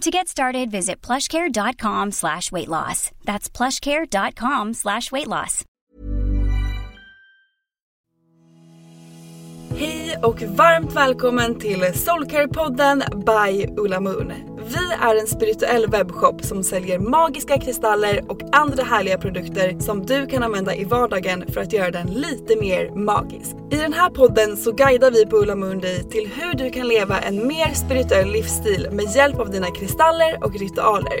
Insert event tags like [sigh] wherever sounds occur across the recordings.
To get started, visit plushcare.com slash weight loss. That's plushcare.com slash weight loss. Hej och varmt välkommen till Soulcare-podden by Ulla Moon. Vi är en spirituell webbshop som säljer magiska kristaller och andra härliga produkter som du kan använda i vardagen för att göra den lite mer magisk. I den här podden så guidar vi på Ulla Mundi till hur du kan leva en mer spirituell livsstil med hjälp av dina kristaller och ritualer.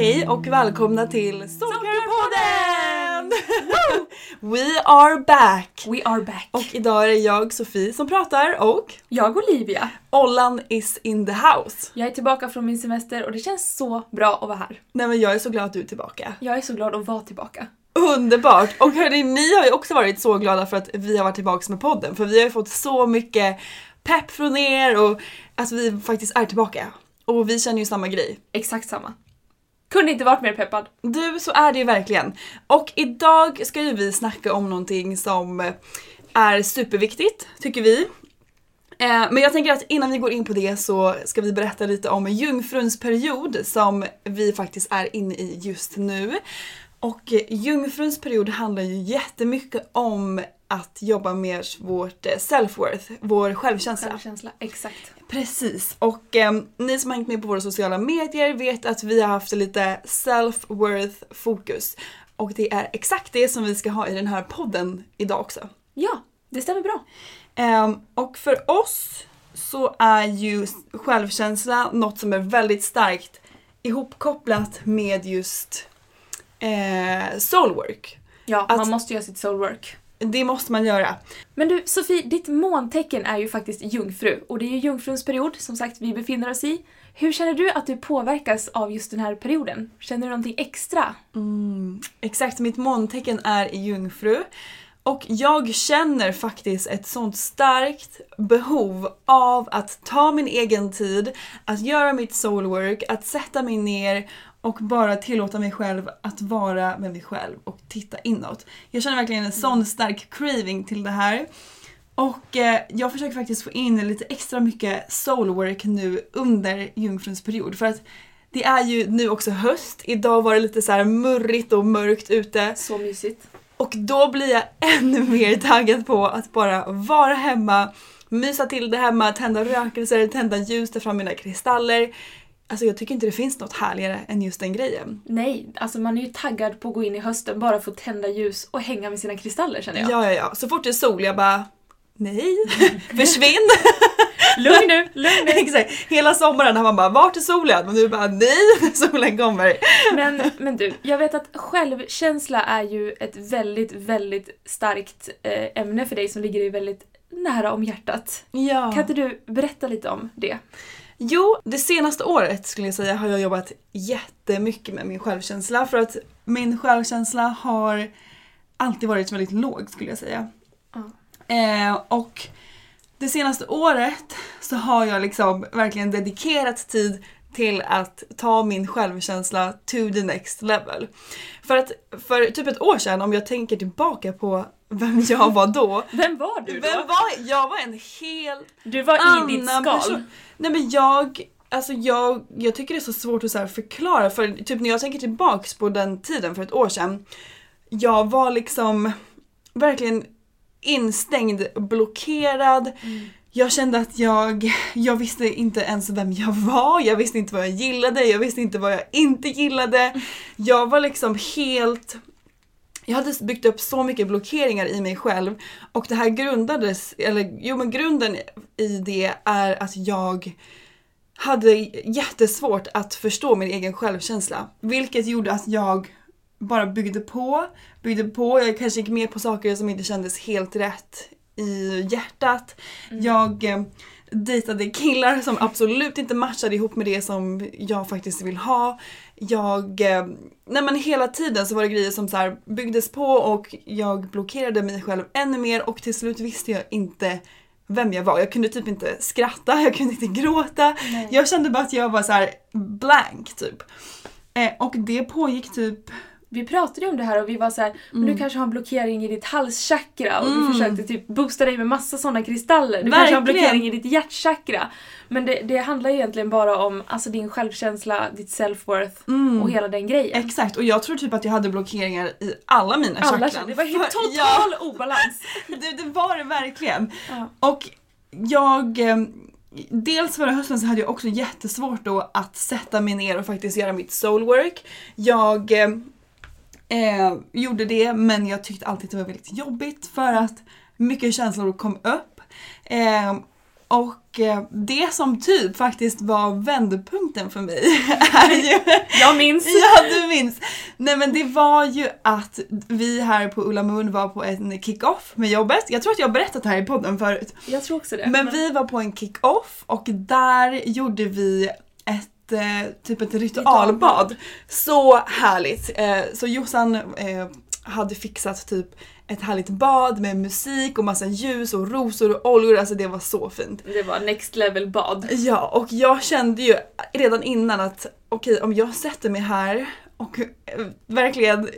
Hej och välkomna till Soulcare-podden! [laughs] We are back! We are back. Och idag är det jag, Sofie, som pratar och jag Olivia. Ollan is in the house. Jag är tillbaka från min semester och det känns så bra att vara här. Nej men jag är så glad att du är tillbaka. Jag är så glad att vara tillbaka. Underbart! Och hörni, ni har ju också varit så glada för att vi har varit tillbaka med podden för vi har ju fått så mycket pepp från er och att vi faktiskt är tillbaka. Och vi känner ju samma grej. Exakt samma. Kunde inte varit mer peppad. Du, så är det ju verkligen. Och idag ska ju vi snacka om någonting som är superviktigt, tycker vi. Eh, Men jag tänker att innan vi går in på det så ska vi berätta lite om jungfruns period som vi faktiskt är inne i just nu. Och eh, jungfruns period handlar ju jättemycket om att jobba med vårt eh, self-worth, vår självkänsla. Självkänsla, exakt. Precis, och eh, ni som har hängt med på våra sociala medier vet att vi har haft lite self-worth fokus. Och det är exakt det som vi ska ha i den här podden idag också. Ja, det stämmer bra. Ehm, och för oss så är ju självkänsla något som är väldigt starkt ihopkopplat med just eh, soulwork. Ja, Att- man måste göra sitt soulwork. Det måste man göra. Men du Sofie, ditt måntecken är ju faktiskt jungfru och det är ju jungfruns period som sagt vi befinner oss i. Hur känner du att du påverkas av just den här perioden? Känner du någonting extra? Exakt, mitt måntecken är i jungfru. Och jag känner faktiskt ett sånt starkt behov av att ta min egen tid, att göra mitt soulwork, att sätta mig ner och bara tillåta mig själv att vara med mig själv och titta inåt. Jag känner verkligen en sån stark craving till det här. Och eh, jag försöker faktiskt få in lite extra mycket soulwork nu under jungfruns period för att det är ju nu också höst, idag var det lite så här murrigt och mörkt ute. Så mysigt. Och då blir jag [laughs] ännu mer taggad på att bara vara hemma, mysa till det hemma, tända rökelser, tända ljus, ta fram mina kristaller. Alltså jag tycker inte det finns något härligare än just den grejen. Nej, alltså man är ju taggad på att gå in i hösten bara för att tända ljus och hänga med sina kristaller känner jag. Ja, ja, ja. Så fort det är sol, jag bara nej, [laughs] försvinn! Lugn nu, lugn nu. [laughs] Exakt. Hela sommaren har man bara, vart är solen? Och nu bara, nej, [laughs] solen kommer. Men, men du, jag vet att självkänsla är ju ett väldigt, väldigt starkt eh, ämne för dig som ligger dig väldigt nära om hjärtat. Ja. Kan inte du berätta lite om det? Jo, det senaste året skulle jag säga har jag jobbat jättemycket med min självkänsla för att min självkänsla har alltid varit väldigt låg skulle jag säga. Ja. Eh, och det senaste året så har jag liksom verkligen dedikerat tid till att ta min självkänsla to the next level. För att för typ ett år sedan, om jag tänker tillbaka på vem jag var då. [laughs] Vem var du då? Vem var jag? var en helt Du var i ditt skal. person. Nej men jag, alltså jag, jag tycker det är så svårt att så förklara för typ när jag tänker tillbaks på den tiden för ett år sedan. Jag var liksom verkligen instängd, blockerad. Jag kände att jag, jag visste inte ens vem jag var, jag visste inte vad jag gillade, jag visste inte vad jag inte gillade. Jag var liksom helt jag hade byggt upp så mycket blockeringar i mig själv och det här grundades, eller jo men grunden i det är att jag hade jättesvårt att förstå min egen självkänsla. Vilket gjorde att jag bara byggde på, byggde på, jag kanske gick med på saker som inte kändes helt rätt i hjärtat. Jag eh, dejtade killar som absolut inte matchade ihop med det som jag faktiskt vill ha. Jag, eh, nej men hela tiden så var det grejer som så här byggdes på och jag blockerade mig själv ännu mer och till slut visste jag inte vem jag var. Jag kunde typ inte skratta, jag kunde inte gråta. Jag kände bara att jag var så här blank typ. Eh, och det pågick typ Vi pratade om det här och vi var så här, men Mm. du kanske har en blockering i ditt halschakra och vi försökte typ boosta dig med massa sådana kristaller. Du kanske har en Verkligen. blockering i ditt hjärtchakra. Men det, det handlar egentligen bara om alltså, din självkänsla, ditt self-worth Mm. och hela den grejen. Exakt, och jag tror typ att jag hade blockeringar i alla mina Alla chakran. det var helt total Ja, obalans. [laughs] det, det var det verkligen. Ja. Och jag... eh, Dels förra hösten så hade jag också jättesvårt då att sätta mig ner och faktiskt göra mitt soulwork. Jag eh, gjorde det men jag tyckte alltid att det var väldigt jobbigt för att mycket känslor kom upp. Eh, och eh, det som typ faktiskt var vändpunkten för mig [laughs] är ju Jag minns. [laughs] Ja, du minns! Nej men det var ju att vi här på Ulla Moon var på en kick-off med jobbet. Jag tror att jag har berättat det här i podden förut. Jag tror också det. Men vi var på en kick-off och där gjorde vi ett eh, typ ett ritualbad. Så härligt! Eh, så Jossan eh, hade fixat typ ett härligt bad med musik och massa ljus och rosor och oljor. Alltså det var så fint. Det var next level bad. Ja, och jag kände ju redan innan att okej, om jag sätter mig här och verkligen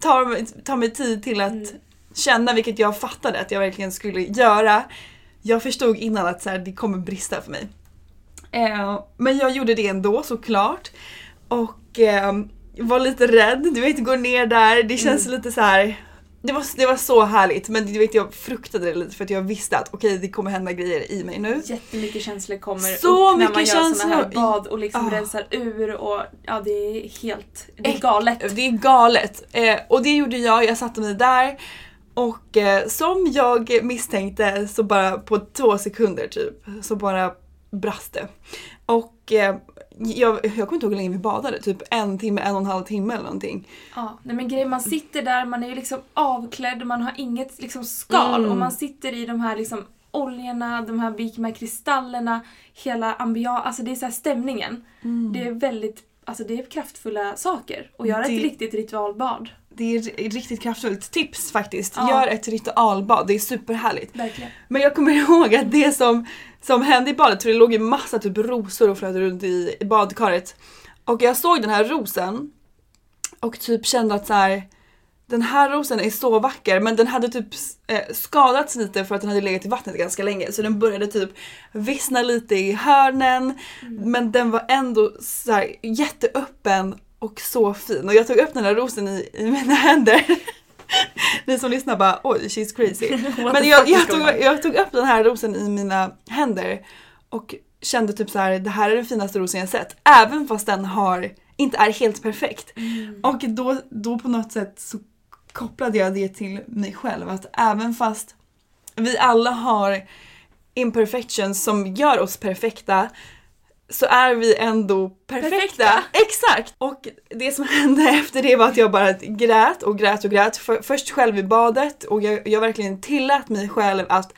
tar, tar mig tid till att känna, vilket jag fattade att jag verkligen skulle göra. Jag förstod innan att så här, det kommer brista för mig. Eh, men jag gjorde det ändå såklart. Och eh, var lite rädd, du vet gå ner där, det känns lite så här. Det var, det var så härligt men du vet, jag fruktade det lite för att jag visste att okej det kommer hända grejer i mig nu. Jättemycket känslor kommer Så upp när man gör såna här bad och liksom Ah. rensar ur och ja det är helt, det är galet. Det är galet. Eh, och det gjorde jag, jag satte mig där och eh, som jag misstänkte så bara på två sekunder typ så bara brast det. Och eh, jag, jag kommer inte ihåg hur länge vi badade, typ en timme, en och en halv timme eller någonting. Ja, nej men grejen, man sitter där, man är ju liksom avklädd, man har inget liksom skal Mm. och man sitter i de här liksom oljorna, de här, här kristallerna, hela ambians, alltså det är så här stämningen. Det är väldigt, alltså det är kraftfulla saker att göra Det- ett riktigt ritualbad. Det är ri- riktigt kraftfullt. Tips faktiskt, Ja. gör ett ritualbad, det är superhärligt. Verkligen. Men jag kommer [laughs] ihåg att det som, som hände i badet, för det låg ju massa typ rosor och flöt runt i, i badkaret. Och jag såg den här rosen och typ kände att så här, den här rosen är så vacker men den hade typ eh, skadats lite för att den hade legat i vattnet ganska länge så den började typ vissna lite i hörnen men den var ändå så här jätteöppen och så fin och jag tog upp den här rosen i, i mina händer. [laughs] Ni som lyssnar bara oj she's crazy. [laughs] Men jag, jag, tog, jag tog upp den här rosen i mina händer och kände typ så här: det här är den finaste rosen jag sett. Även fast den har, inte är helt perfekt. Mm. Och då, då på något sätt så kopplade jag det till mig själv. Att även fast vi alla har imperfections som gör oss perfekta så är vi ändå perfekta. Perfekta. Exakt! Och det som hände [laughs] efter det var att jag bara grät och grät och grät. För, först själv i badet och jag, jag verkligen tillät mig själv att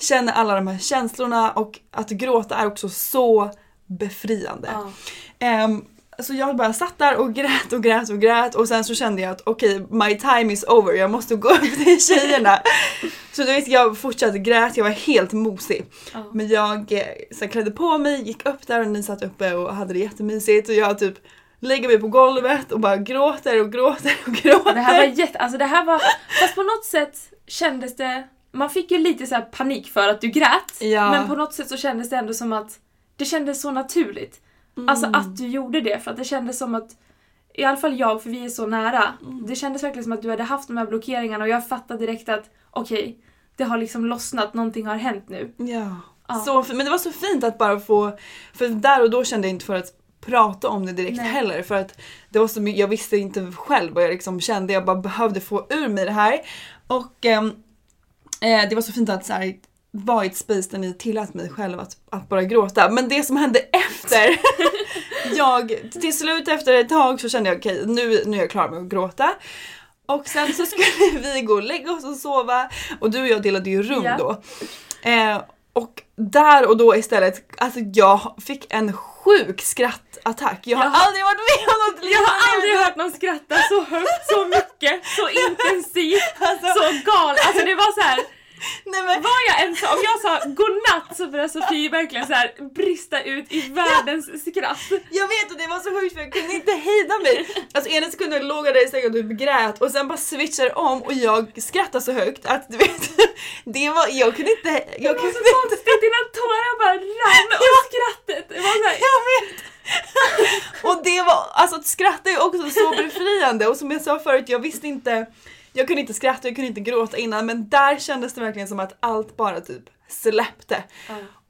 känna alla de här känslorna och att gråta är också så befriande. Ja. Ehm, så jag bara satt där och grät och grät och grät och sen så kände jag att okej, my time is over, jag måste gå [laughs] upp till tjejerna. så då vet jag fortsatte grät, jag var helt mosig. Ja. Men jag eh, så klädde på mig, gick upp där och ni satt uppe och hade det jättemysigt och jag typ lägger mig på golvet och bara gråter och gråter och gråter. Det här var jätte, alltså det här var, fast på något sätt kändes det, man fick ju lite så här panik för att du grät, Ja. men på något sätt så kändes det ändå som att det kändes så naturligt. Alltså att du gjorde det, för att det kändes som att, i alla fall jag, för vi är så nära, det kändes verkligen som att du hade haft de här blockeringarna och jag fattade direkt att okej, det har liksom lossnat, någonting har hänt nu. Ja. Ja. Så, men det var så fint att bara få, för där och då kände jag inte för att prata om det direkt Nej. heller för att det var så mycket, jag visste inte själv vad jag liksom kände, jag bara behövde få ur mig det här. Och ehm, eh, det var så fint att så här, vara i ett space där ni tillät mig själv att, att bara gråta. Men det som hände efter, [laughs] jag, till slut efter ett tag så kände jag okej nu, nu är jag klar med att gråta. Och sen så skulle [laughs] vi gå och lägga oss och sova och du och jag delade ju rum Ja. då. Eh, och där och då istället, alltså jag fick en sjuk skrattattack. Jag har Ja. aldrig varit med om något Jag har liknande. aldrig hört någon skratta så högt, så mycket, så [laughs] intensivt, Alltså- så galet. Alltså det var så här. Nej, men, Vad jag än sa, om jag sa godnatt så började Sofie verkligen så här brista ut i världens skratt. jag vet och det var så sjukt för jag kunde inte hejda mig. Alltså ena sekunden låg jag där i sängen och typ grät och sen bara switchade om och jag skrattade så högt att du vet, [laughs] det var, jag kunde inte, Det jag var kunde så inte. konstigt, dina tårar bara rann och [laughs] skrattet. Det var så här, Jag vet! och det var, alltså att skratta är också så befriande och som jag sa förut, jag visste inte, jag kunde inte skratta, jag kunde inte gråta innan men där kändes det verkligen som att allt bara typ släppte.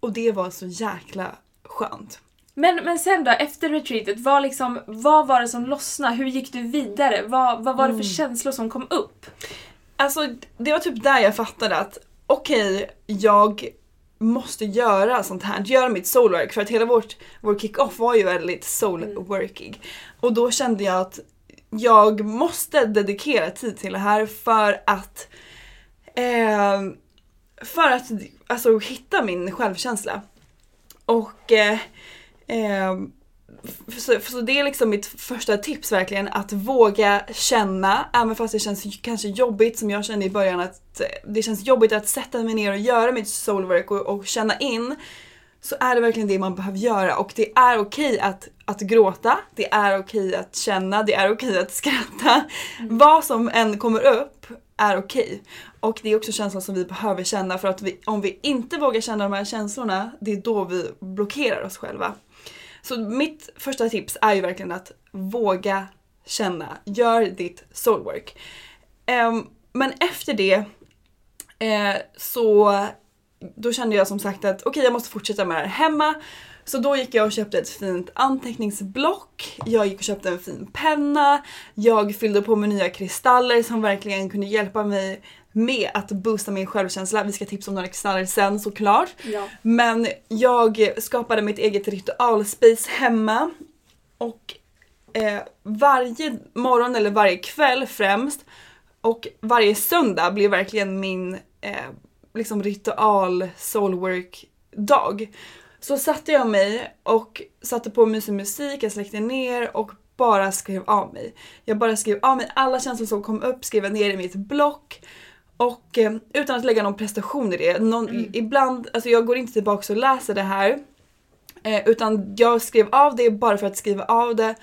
Och det var så jäkla skönt. Men, men sen då, efter retreatet, vad, liksom, vad var det som lossnade? Hur gick du vidare? Vad, vad var det för känslor som kom upp? Alltså det var typ där jag fattade att okej, jag måste göra sånt här, göra mitt soulwork för att hela vårt, vår kick-off var ju väldigt soulworkig. Och då kände jag att jag måste dedikera tid till det här för att eh, för att alltså, hitta min självkänsla. Och eh, eh, så, så det är liksom mitt första tips verkligen, att våga känna, även fast det känns kanske jobbigt som jag kände i början att eh, det känns jobbigt att sätta mig ner och göra mitt soulwork och, och känna in. Så är det verkligen det man behöver göra och det är okej att, att gråta, det är okej att känna, det är okej att skratta. Vad som än kommer upp är okej. Och det är också känslor som vi behöver känna för att vi, om vi inte vågar känna de här känslorna, det är då vi blockerar oss själva. Så mitt första tips är ju verkligen att våga känna. Gör ditt soulwork. Um, men efter det eh, så då kände jag som sagt att okej jag måste fortsätta med det här hemma. Så då gick jag och köpte ett fint anteckningsblock, jag gick och köpte en fin penna, jag fyllde på med nya kristaller som verkligen kunde hjälpa mig med att boosta min självkänsla. Vi ska tipsa om några kristaller sen såklart. Ja. Men jag skapade mitt eget ritualspace hemma och eh, varje morgon eller varje kväll främst och varje söndag blev verkligen min eh, liksom ritual soulwork dag. Så satte jag mig och satte på mysig musik, jag släckte ner och bara skrev av mig. Jag bara skrev av mig alla känslor som kom upp, skrev ner i mitt block. Och eh, utan att lägga någon prestation i det. Någon, Mm. Ibland, alltså jag går inte tillbaka och läser det här. Eh, utan jag skrev av det bara för att skriva av det.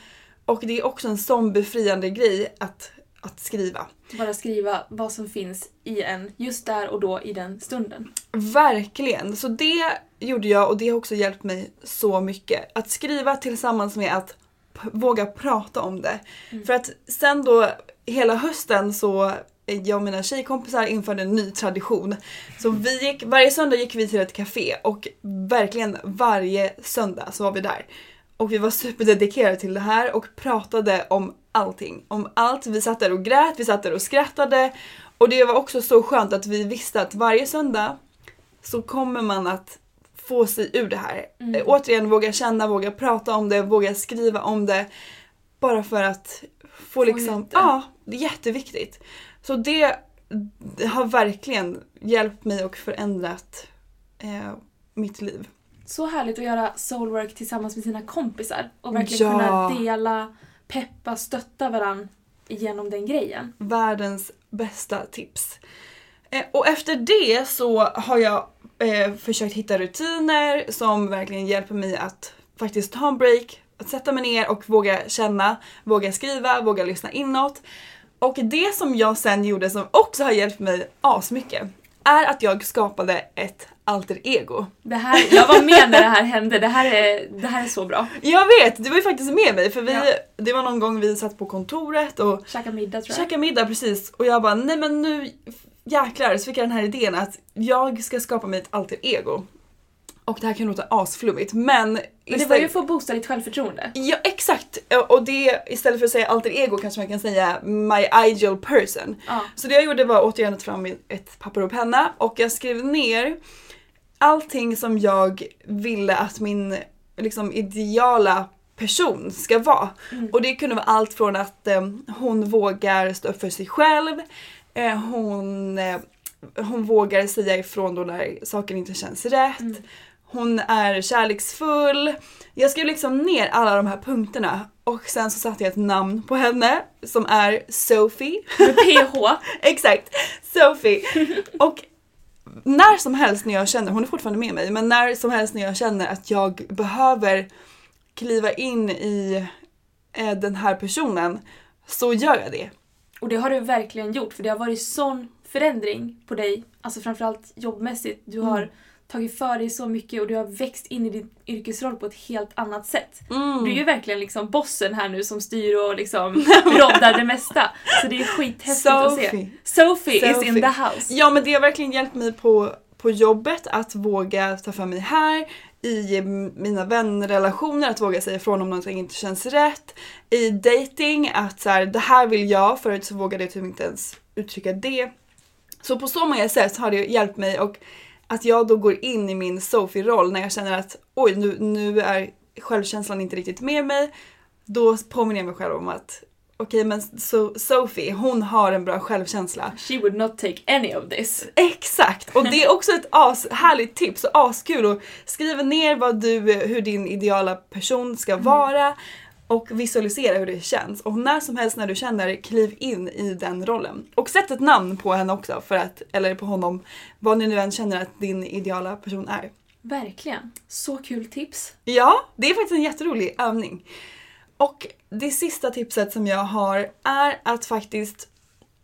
Och det är också en sån befriande grej att, att skriva. Bara skriva vad som finns i en just där och då i den stunden. Verkligen! Så det gjorde jag och det har också hjälpt mig så mycket. Att skriva tillsammans med att våga prata om det. För att sen då hela hösten så eh, jag och mina tjejkompisar införde en ny tradition. Så vi gick, varje söndag gick vi till ett café och verkligen varje söndag så var vi där. Och vi var superdedikerade till det här och pratade om allting. Om allt. Vi satt där och grät, vi satt där och skrattade. Och det var också så skönt att vi visste att varje söndag så kommer man att få sig ur det här. Eh, återigen, våga känna, våga prata om det, våga skriva om det. Bara för att få liksom, ut det. ja, det är jätteviktigt. Så det, det har verkligen hjälpt mig och förändrat eh, mitt liv. Så härligt att göra soulwork tillsammans med sina kompisar och verkligen Ja. kunna dela, peppa, stötta varandra genom den grejen. världens bästa tips. Eh, och efter det så har jag eh, försökt hitta rutiner som verkligen hjälper mig att faktiskt ta en break, att sätta mig ner och våga känna, våga skriva, våga lyssna inåt. Och det som jag sen gjorde som också har hjälpt mig asmycket är att jag skapade ett alter ego. Det här, jag var med när det här hände, det här är, det här är så bra. Jag vet, du var ju faktiskt med mig för vi, Ja. det var någon gång vi satt på kontoret och Käka middag tror jag. Käka middag precis och jag bara nej men nu jäklar så fick jag den här idén att jag ska skapa mig ett alter ego. Och det här kan låta asflummigt men... Men det var ju för att boosta ditt självförtroende. Ja exakt! Och det istället för att säga alter ego kanske man kan säga my ideal person. Ja. Så det jag gjorde var återigen att ta fram ett papper och penna och jag skrev ner allting som jag ville att min liksom, ideala person ska vara. Och det kunde vara allt från att eh, hon vågar stå upp för sig själv, eh, hon, eh, hon vågar säga ifrån då när saker inte känns rätt, hon är kärleksfull. Jag skrev liksom ner alla de här punkterna och sen så satte jag ett namn på henne som är Sophie. Med PH. [laughs] Exakt, Sophie. [laughs] Och när som helst när jag känner, hon är fortfarande med mig, men när som helst när jag känner att jag behöver kliva in i eh, den här personen så gör jag det. Och det har du verkligen gjort för det har varit sån förändring på dig, alltså framförallt jobbmässigt. Du Mm. Tagit för dig så mycket och du har växt in i din yrkesroll på ett helt annat sätt. Mm. Du är ju verkligen liksom bossen här nu som styr och liksom [laughs] roddar det mesta. Så det är skithäftigt att se. Sophie. Sophie, is in Sophie. the house. Ja men det har verkligen hjälpt mig på, på jobbet att våga ta för mig här, i mina vänrelationer att våga säga ifrån om någonting inte känns rätt, i dating att så här, det här vill jag, förut så vågade jag typ inte ens uttrycka det. Så på så många sätt har det hjälpt mig och att jag då går in i min Sophie-roll när jag känner att oj nu, nu är självkänslan inte riktigt med mig. Då påminner jag mig själv om att okej men so, Sophie hon har en bra självkänsla. She would not take any of this. Exakt! Och det är också ett as, härligt tips och askul att skriva ner vad du, hur din ideala person ska vara och visualisera hur det känns. Och när som helst när du känner, kliv in i den rollen. Och sätt ett namn på henne också, för att, eller på honom, vad ni nu än känner att din ideala person är. Verkligen. Så kul tips. Ja, det är faktiskt en jätterolig övning. Och det sista tipset som jag har är att faktiskt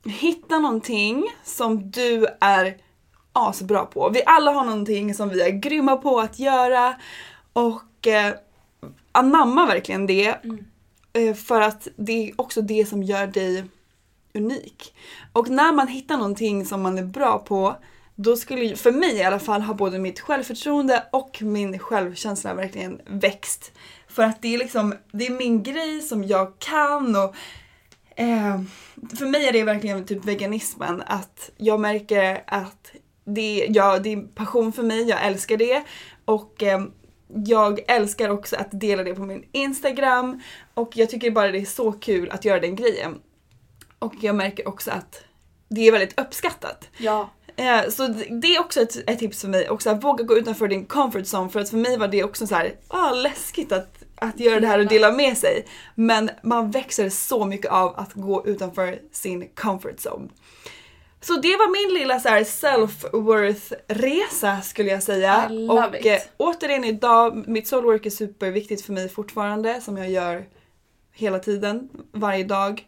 hitta någonting som du är asbra på. Vi alla har någonting som vi är grymma på att göra och eh, anamma verkligen det. Eh, för att det är också det som gör dig unik. Och när man hittar någonting som man är bra på då skulle, för mig i alla fall, ha både mitt självförtroende och min självkänsla verkligen växt. För att det är liksom, det är min grej som jag kan och eh, för mig är det verkligen typ veganismen. Att jag märker att det, ja, det är passion för mig, jag älskar det. Och eh, jag älskar också att dela det på min Instagram. Och jag tycker bara det är så kul att göra den grejen. Och jag märker också att det är väldigt uppskattat. Ja. Eh, Så det är också ett, ett tips för mig. Och så här, våga gå utanför din comfort zone. För att för mig var det också så här, ah, läskigt att, att göra det här och dela med sig. Men man växer så mycket av att gå utanför sin comfort zone. Så det var min lilla så self-worth-resa skulle jag säga. Och it. eh, återigen idag, mitt soulwork är superviktigt för mig fortfarande. Som jag gör hela tiden, varje dag.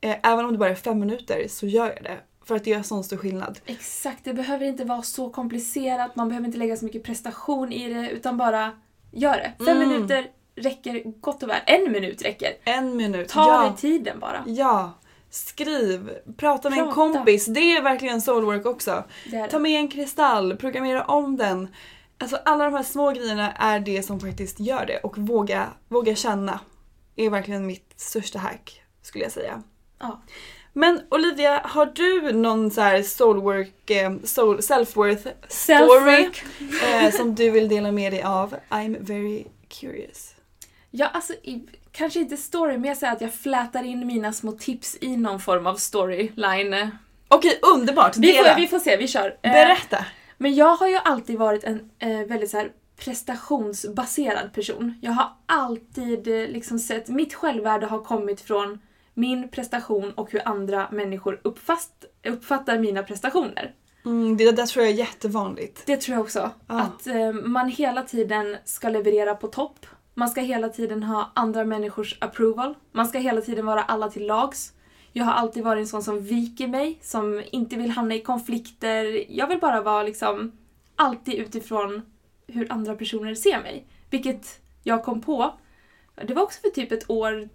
Eh, även om det bara är fem minuter så gör jag det. För att det gör sån stor skillnad. Exakt, det behöver inte vara så komplicerat, man behöver inte lägga så mycket prestation i det, utan bara gör det. Fem Mm. minuter räcker gott och väl. En minut räcker. En minut. Ta ja. dig tiden bara. Ja. Skriv, prata med en Prata. kompis. Det är verkligen soulwork också. Det är Ta det. med en kristall, programmera om den. Alltså alla de här små grejerna är det som faktiskt gör det. Och våga, våga känna är verkligen mitt största hack skulle jag säga. Ja. Men Olivia, har du någon så här soulwork, eh, soul, self-worth story Self-work. eh, som du vill dela med dig av? I'm very curious. Ja, alltså i, kanske inte story, men jag säger att jag flätar in mina små tips i någon form av storyline. Okej, underbart! Vi får, vi får se, vi kör. Eh, Berätta! Men jag har ju alltid varit en eh, väldigt så här prestationsbaserad person. Jag har alltid eh, liksom sett, mitt självvärde har kommit från min prestation och hur andra människor uppfatt, uppfattar mina prestationer. Mm, det där tror jag är jättevanligt. Det tror jag också. Ja. Att eh, man hela tiden ska leverera på topp. Man ska hela tiden ha andra människors approval. Man ska hela tiden vara alla till lags. Jag har alltid varit en sån som viker mig, som inte vill hamna i konflikter. Jag vill bara vara liksom alltid utifrån hur andra personer ser mig. Vilket jag kom på, det var också för typ ett år,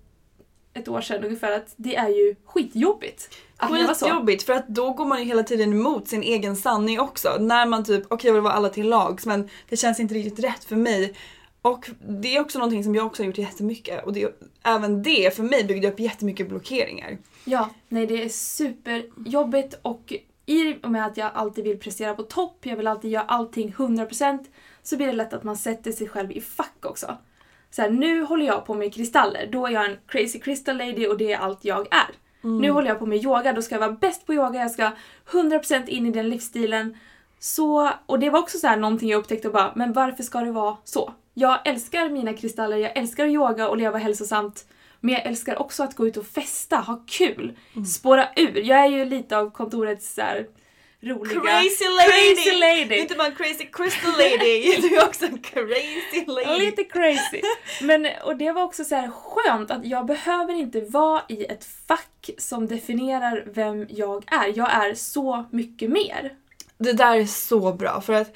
ett år sedan ungefär, att det är ju skitjobbigt. Att leva så. Skitjobbigt för att då går man ju hela tiden emot sin egen sanning också. När man typ, okej jag vill vara alla till lags men det känns inte riktigt rätt för mig. Och det är också någonting som jag också har gjort jättemycket och det, även det för mig byggde upp jättemycket blockeringar. Ja, nej det är superjobbigt och i och med att jag alltid vill prestera på topp, jag vill alltid göra allting 100% så blir det lätt att man sätter sig själv i fack också. Så här, nu håller jag på med kristaller, då är jag en crazy crystal lady och det är allt jag är. Nu håller jag på med yoga, då ska jag vara bäst på yoga, jag ska 100% in i den livsstilen. Så, och det var också så här någonting jag upptäckte och bara, men varför ska det vara så? Jag älskar mina kristaller, jag älskar att yoga och leva hälsosamt. Men jag älskar också att gå ut och festa, ha kul, spåra ur. Jag är ju lite av kontorets så här, roliga... Crazy lady! Crazy lady! inte bara en crazy crystal lady, [laughs] du är också en crazy lady. Lite crazy. [laughs] Men, och det var också så här skönt att jag behöver inte vara i ett fack som definierar vem jag är. Jag är så mycket mer. Det där är så bra för att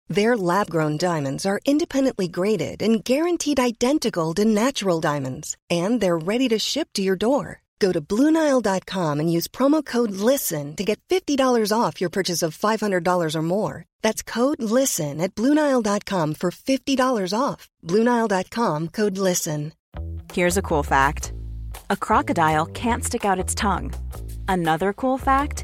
Their lab grown diamonds are independently graded and guaranteed identical to natural diamonds, and they're ready to ship to your door. Go to BlueNile.com and use promo code LISTEN to get $50 off your purchase of $500 or more. That's code LISTEN at BlueNile.com for $50 off. BlueNile.com code LISTEN. Here's a cool fact a crocodile can't stick out its tongue. Another cool fact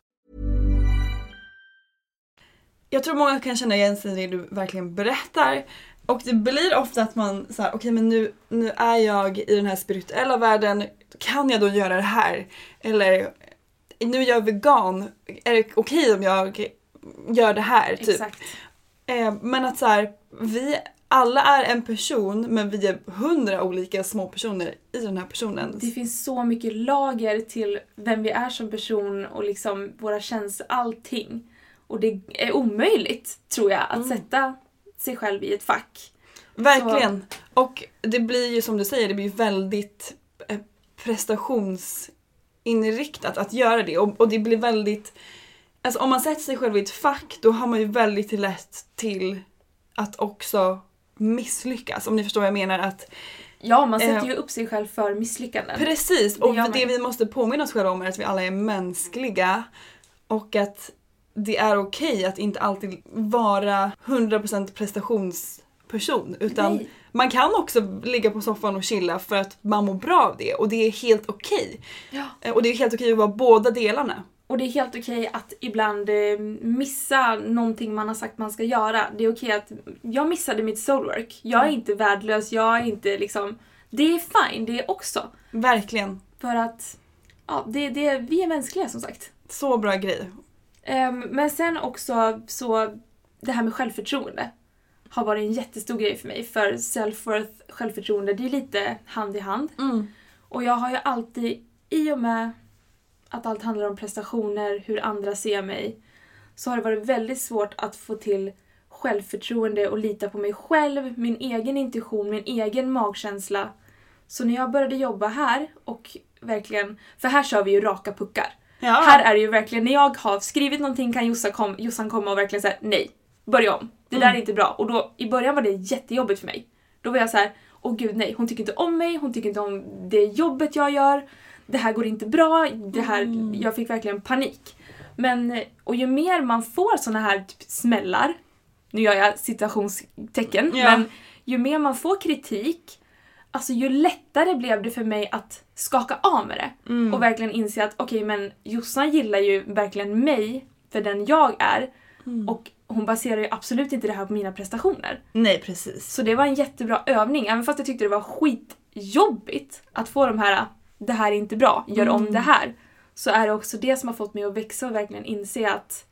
Jag tror många kan känna igen sig i det du verkligen berättar. Och det blir ofta att man säger, okej men nu, nu är jag i den här spirituella världen, kan jag då göra det här? Eller nu är jag vegan, är det okej om jag gör det här? Typ. Exakt. Eh, men att så här, vi alla är en person men vi är hundra olika små personer i den här personen. Det finns så mycket lager till vem vi är som person och liksom våra känslor, allting. Och det är omöjligt, tror jag, att sätta sig själv i ett fack. Verkligen. Och det blir ju som du säger, det blir väldigt eh, prestationsinriktat att göra det. Och, och det blir väldigt... Alltså om man sätter sig själv i ett fack då har man ju väldigt lätt till att också misslyckas. Om ni förstår vad jag menar. Att, Ja, man sätter Eh, ju upp sig själv för misslyckanden. precis, och det vi måste påminna oss själva om är att vi alla är mänskliga. Och att det är okej att inte alltid vara 100% prestationsperson. Utan Nej. man kan också ligga på soffan och chilla för att man mår bra av det och det är helt okej. Ja. Eh, Och det är helt okej att vara båda delarna. Och det är helt okej att ibland eh, missa någonting man har sagt man ska göra. Det är okej att jag missade mitt soulwork. Jag är Mm. inte värdelös, jag är inte liksom... Det är fine, det är också. Verkligen. För att ja, det, det, vi är mänskliga som sagt. Så bra grej. Ehm, men sen också så det här med självförtroende har varit en jättestor grej för mig. För self-worth, självförtroende, det är lite hand i hand. Och jag har ju alltid, i och med att allt handlar om prestationer, hur andra ser mig, så har det varit väldigt svårt att få till självförtroende och lita på mig själv, min egen intuition, min egen magkänsla. Så när jag började jobba här och verkligen, för här kör vi ju raka puckar. Ja. Här är det ju verkligen, när jag har skrivit någonting kan Jossan, kom, Jossan komma och verkligen säga nej, börja om. Det där är inte bra. Och då, i början var det jättejobbigt för mig. Då var jag så här: åh gud nej, hon tycker inte om mig, hon tycker inte om det jobbet jag gör. Det här går inte bra, det här, jag fick verkligen panik. Men, och ju mer man får såna här typ smällar, nu gör jag citationstecken, Ja. men ju mer man får kritik, alltså ju lättare blev det för mig att skaka av med det. Och verkligen inse att okej men Jossan gillar ju verkligen mig för den jag är. Och hon baserar ju absolut inte det här på mina prestationer. Nej precis. Så det var en jättebra övning, även fast jag tyckte det var skitjobbigt att få de här det här är inte bra, gör om det här. Så är det också det som har fått mig att växa och verkligen inse att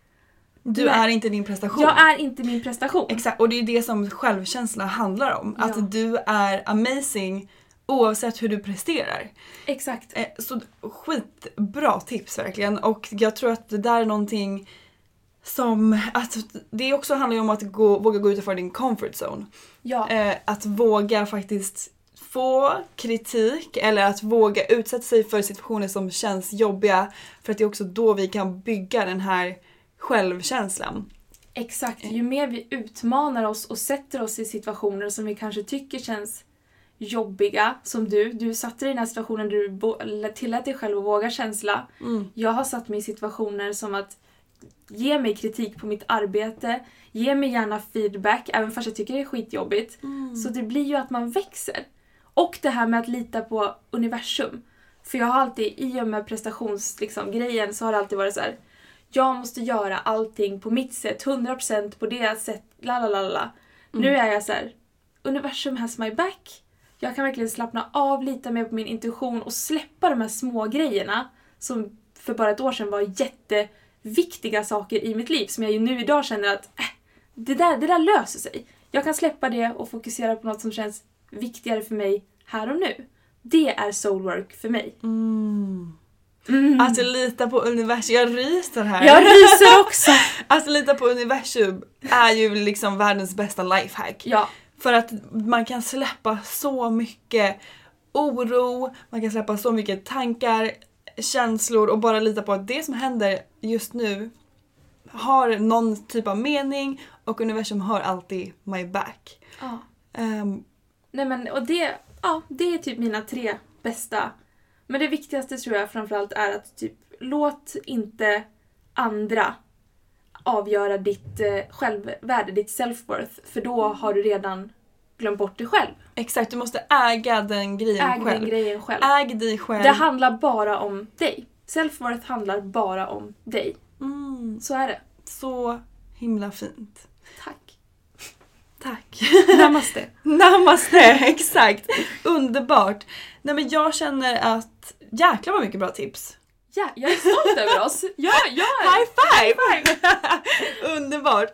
Du Nej. är inte din prestation. jag är inte min prestation. Exakt, och det är det som självkänsla handlar om. Ja. Att du är amazing oavsett hur du presterar. Exakt. Eh, Så skitbra tips verkligen. Och jag tror att det där är någonting som... Att det också handlar ju om att gå, våga gå utanför din comfort zone. Ja. Eh, att våga faktiskt få kritik eller att våga utsätta sig för situationer som känns jobbiga. För att det är också då vi kan bygga den här självkänslan. Exakt, ju mer vi utmanar oss och sätter oss i situationer som vi kanske tycker känns jobbiga, som du. Du satte dig i den här situationen där du tillät dig själv att våga känsla. Jag har satt mig i situationer som att ge mig kritik på mitt arbete, ge mig gärna feedback, även fast jag tycker det är skitjobbigt. Så det blir ju att man växer. Och det här med att lita på universum. För jag har alltid, i och med prestationsgrejen, liksom, så har det alltid varit så här. Jag måste göra allting på mitt sätt, 100% på det sätt, la la la la. Nu är jag så här. universum has my back. Jag kan verkligen slappna av, lita mer på min intuition och släppa de här små grejerna som för bara ett år sedan var jätteviktiga saker i mitt liv som jag ju nu idag känner att äh, det, där, det där löser sig. Jag kan släppa det och fokusera på något som känns viktigare för mig här och nu. Det är soulwork för mig. Att lita på universum, jag ryser här. Jag ryser också! Att [laughs] lita på universum är ju liksom världens bästa lifehack. Ja, För att man kan släppa så mycket oro, man kan släppa så mycket tankar, känslor och bara lita på att det som händer just nu har någon typ av mening och universum har alltid my back. ja. Ehm, Nej men och det, ja, det är typ mina tre bästa. Men det viktigaste tror jag framförallt är att typ låt inte andra avgöra ditt eh, självvärde, ditt self-worth. För då har du redan glömt bort dig själv. exakt, du måste äga den grejen Äg själv. den grejen själv. Äg dig själv. Det handlar bara om dig. Self-worth handlar bara om dig. mm, Så är det. så himla fint. Tack. Namaste. [laughs] Namaste, exakt. Underbart. Nej men jag känner att jäklar vad mycket bra tips. Ja, jag är stolt över oss. Ja, jag High five! [laughs] Underbart.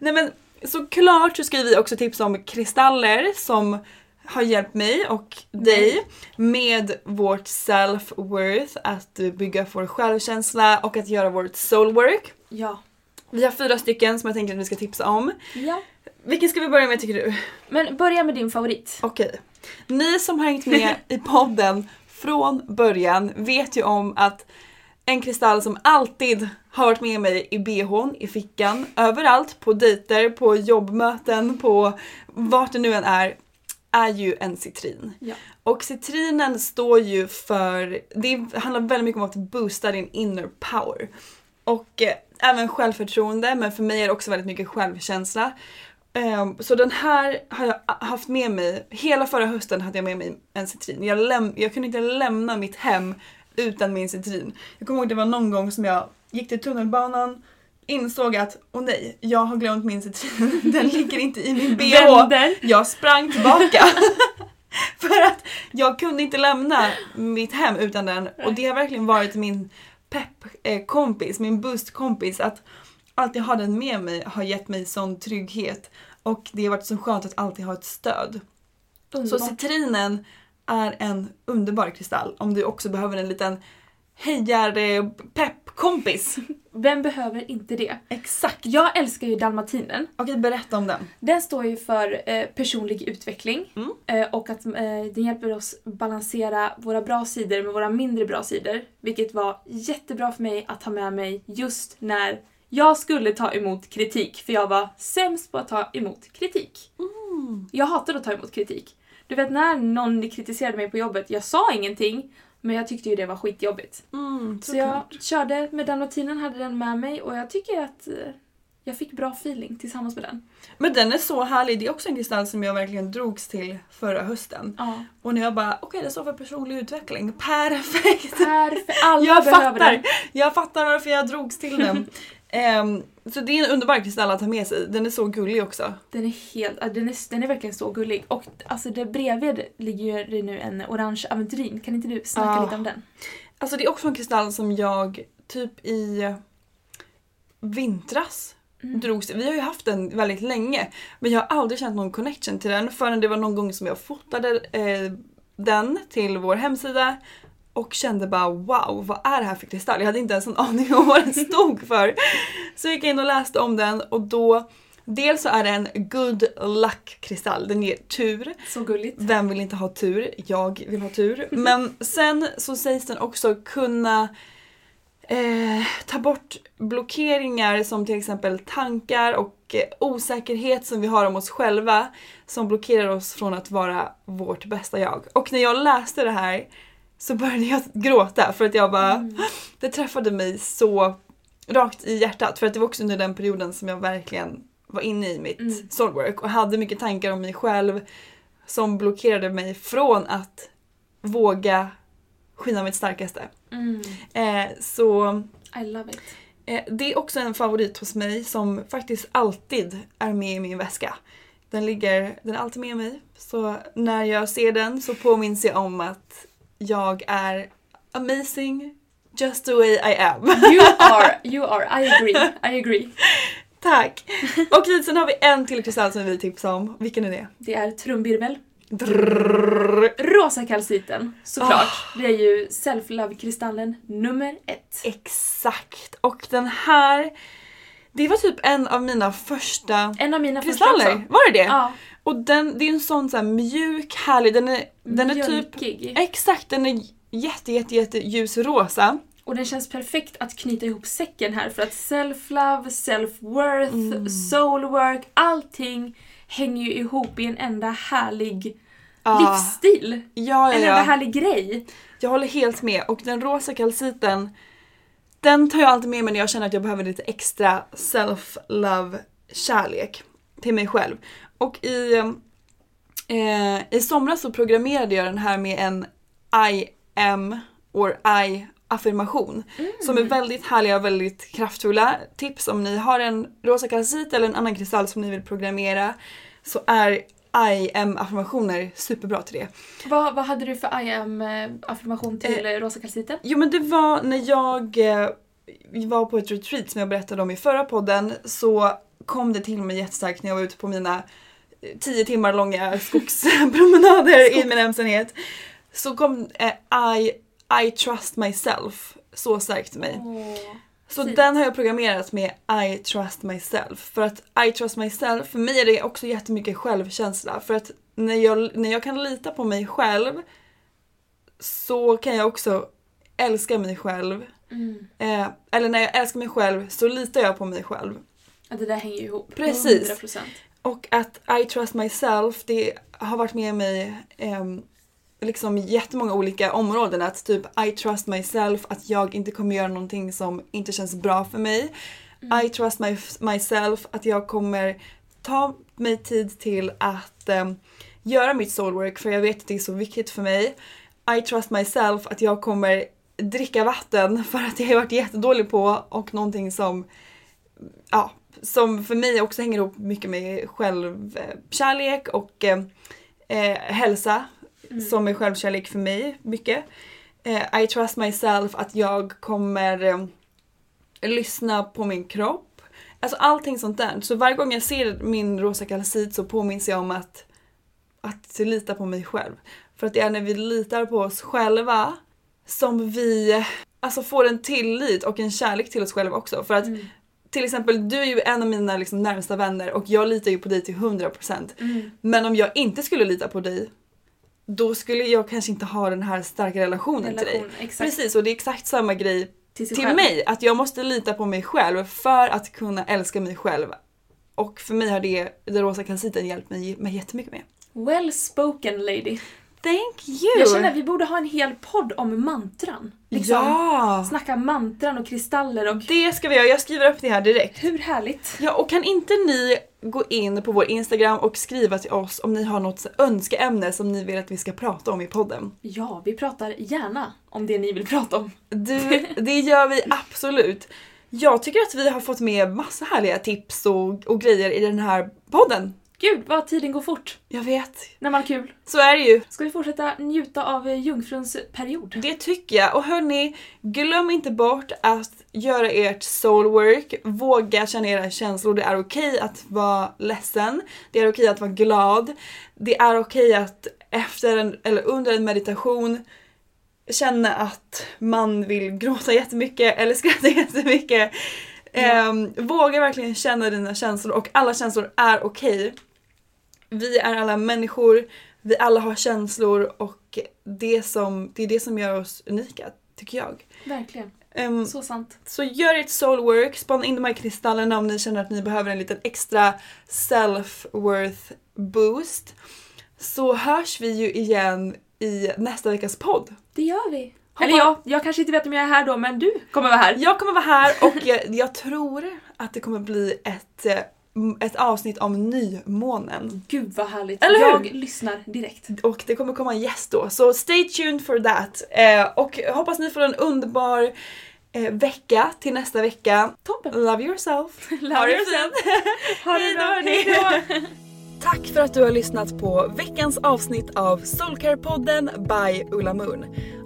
Nej men såklart så ska vi också tipsa om kristaller som har hjälpt mig och dig med vårt self-worth, att bygga vår självkänsla och att göra vårt soul work. Ja. Vi har fyra stycken som jag tänker att vi ska tipsa om. Ja. Vilken ska vi börja med tycker du? Men börja med din favorit. Okej. Ni som har hängt med [laughs] i podden från början vet ju om att en kristall som alltid har varit med mig i bhn, i fickan, överallt, på dejter, på jobbmöten, på vart det nu än är, är ju en citrin. Ja. Och citrinen står ju för, det handlar väldigt mycket om att boosta din inner power. Och eh, även självförtroende, men för mig är det också väldigt mycket självkänsla. Ehm, så den här har jag haft med mig, hela förra hösten hade jag med mig en citrin. Jag, läm- jag kunde inte lämna mitt hem utan min citrin. Jag kommer ihåg det var någon gång som jag gick till tunnelbanan, insåg att åh nej, jag har glömt min citrin. [laughs] Den ligger inte i min bh. Vänder. Jag sprang tillbaka. [laughs] För att jag kunde inte lämna mitt hem utan den och det har verkligen varit min pepp-kompis, min boost-kompis att alltid ha den med mig har gett mig sån trygghet och det har varit så skönt att alltid ha ett stöd. Så Underbart. citrinen är en underbar kristall om du också behöver en liten hejar eh, pepp-kompis. [laughs] Vem behöver inte det? Exakt. Jag älskar ju dalmatinen. Okej, berätta om den. Den står ju för eh, personlig utveckling Mm. eh, och att eh, den hjälper oss balansera våra bra sidor med våra mindre bra sidor. Vilket var jättebra för mig att ha med mig just när jag skulle ta emot kritik. För jag var sämst på att ta emot kritik. Mm. Jag hatade att ta emot kritik. Du vet när någon kritiserade mig på jobbet, jag sa ingenting men jag tyckte ju det var skitjobbigt. Mm, Så jag körde med dalmatinen, hade den med mig och jag tycker att eh, jag fick bra feeling tillsammans med den. Men den är så härlig. Det är också en kristall som jag verkligen drogs till förra hösten. Ja. Och när jag bara, okej det står för personlig utveckling. Perfekt! Perfekt, [laughs] alla jag behöver fattar! den. Jag fattar varför jag drogs till den. [laughs] Ehm, så det är en underbar kristall att ha med sig. Den är så gullig också. Den är helt, den är, den är verkligen så gullig. Och alltså där bredvid ligger det nu en orange aventurin. Kan inte du snacka Ah. lite om den? Alltså det är också en kristall som jag typ i vintras Mm. drogs. Vi har ju haft den väldigt länge men jag har aldrig känt någon connection till den förrän det var någon gång som jag fotade eh, den till vår hemsida och kände bara wow, vad är det här för kristall? Jag hade inte ens en aning om vad den stod för. Så jag gick in och läste om den och då Dels så är det en good luck kristall, den ger tur. Så gulligt. Vem vill inte ha tur? Jag vill ha tur. Men sen så sägs den också kunna eh, ta bort blockeringar som till exempel tankar och eh, osäkerhet som vi har om oss själva som blockerar oss från att vara vårt bästa jag. Och när jag läste det här så började jag gråta för att jag bara, [gasps] det träffade mig så rakt i hjärtat för att det var också under den perioden som jag verkligen var inne i mitt Mm. soulwork och hade mycket tankar om mig själv som blockerade mig från att våga skina mitt starkaste. Mm. Eh, så I love it. eh, det är också en favorit hos mig som faktiskt alltid är med i min väska. Den ligger, den är alltid med mig. Så när jag ser den så påminns jag om att jag är amazing just the way I am. You [laughs] are, you are, I agree, I agree. Tack! Och sen har vi en till kristall som vi vill tipsa om. Vilken är det? Det är trumvirvel. Drrrr. Rosa kalciten, såklart. Ah. Det är ju self-love-kristallen nummer ett. Exakt! Och den här, det var typ en av mina första En av mina första kristaller. också. Var det det? Ja, Och den, det är en sån så här mjuk, härlig, den är, den är typ... mjölkig. Exakt, den är jätte, jätte, jätte ljusrosa. Och den känns perfekt att knyta ihop säcken här för att self-love, self-worth, Mm. soul-work, allting hänger ju ihop i en enda härlig Ja. livsstil. Ja, En ja, enda ja. härlig grej. Jag håller helt med. Och den rosa kalciten, den tar jag alltid med mig när jag känner att jag behöver lite extra self-love, kärlek till mig själv. Och i, eh, i somras så programmerade jag den här med en I am or I affirmation. Som är väldigt härliga och väldigt kraftfulla. Tips om ni har en rosa kalcit eller en annan kristall som ni vill programmera så är I am affirmationer superbra till det. Vad, vad hade du för I am-affirmation till eh, rosa kalciten? Jo men det var när jag eh, var på ett retreat som jag berättade om i förra podden så kom det till mig jättestarkt när jag var ute på mina eh, tio timmar långa skogspromenader i min ensamhet. Så kom eh, I, I trust myself så starkt till mig. Så Fint. den har jag programmerat med I trust myself. För att I trust myself, för mig är det också jättemycket självkänsla. För att när jag, när jag kan lita på mig själv så kan jag också älska mig själv. Mm. Eh, eller när jag älskar mig själv så litar jag på mig själv. Ja, det där hänger ju ihop. Precis. 100%. Och att I trust myself, det har varit med mig ehm, liksom jättemånga olika områden. Att typ I trust myself, att jag inte kommer göra någonting som inte känns bra för mig. I trust my, myself, att jag kommer ta mig tid till att ehm, göra mitt soulwork för jag vet att det är så viktigt för mig. I trust myself, att jag kommer dricka vatten [laughs] för att jag har varit jättedålig på och någonting som ja, som för mig också hänger ihop mycket med självkärlek och eh, eh, hälsa som är självkärlek för mig mycket. Eh, I trust myself att jag kommer eh, lyssna på min kropp. Alltså allting sånt där. Så varje gång jag ser min rosa kalcit så påminns jag om att, att lita på mig själv. För att det är när vi litar på oss själva som vi alltså, får en tillit och en kärlek till oss själva också. För att till exempel, du är ju en av mina liksom, närmsta vänner och jag litar ju på dig till 100%. Mm. Men om jag inte skulle lita på dig då skulle jag kanske inte ha den här starka relationen till dig. Relation, exakt. Precis, och det är exakt samma grej Till till mig. Att jag måste lita på mig själv för att kunna älska mig själv. Och för mig har det, den rosa kalciten hjälpt mig, mig jättemycket med. Well spoken lady. Thank you! Jag känner att vi borde ha en hel podd om mantran. Liksom, Ja! Snacka mantran och kristaller och... Det ska vi göra, jag skriver upp det här direkt. Hur härligt? Ja, och kan inte ni gå in på vår Instagram och skriva till oss om ni har något önskeämne som ni vill att vi ska prata om i podden? Ja, vi pratar gärna om det ni vill prata om. Du, det gör vi absolut. Jag tycker att vi har fått med massa härliga tips och, och grejer i den här podden. Gud vad tiden går fort Jag vet. när man har kul. Så är det ju. Ska vi fortsätta njuta av eh, jungfruns period? Det tycker jag. Och hörni, glöm inte bort att göra ert soulwork. Våga känna era känslor. Det är okej att vara ledsen. Det är okej att vara glad. Det är okej att efter en, eller under en meditation känna att man vill gråta jättemycket eller skratta [laughs] jättemycket. Ehm, våga verkligen känna dina känslor och alla känslor är okej. Vi är alla människor, vi alla har känslor och det, som, det är det som gör oss unika, tycker jag. Verkligen. Ehm, Så sant. så gör ert soulwork, spana in de här kristallerna om ni känner att ni behöver en liten extra self-worth boost. Så hörs vi ju igen i nästa veckas podd. Det gör vi. Hoppa- Eller ja, jag kanske inte vet om jag är här då, men du kommer vara här. Jag kommer vara här och jag, jag tror att det kommer bli ett, eh, ett avsnitt om nymånen. Gud vad härligt. Eller hur? Jag lyssnar direkt. Och det kommer komma en gäst då, så stay tuned for that. Eh, och hoppas ni får en underbar eh, vecka till nästa vecka. Toppen. Love yourself. [laughs] Love Ha yourself. [laughs] Ha det bra. hörni. Hej då. [laughs] Tack för att du har lyssnat på veckans avsnitt av Soulcare-podden by Ulla Moon.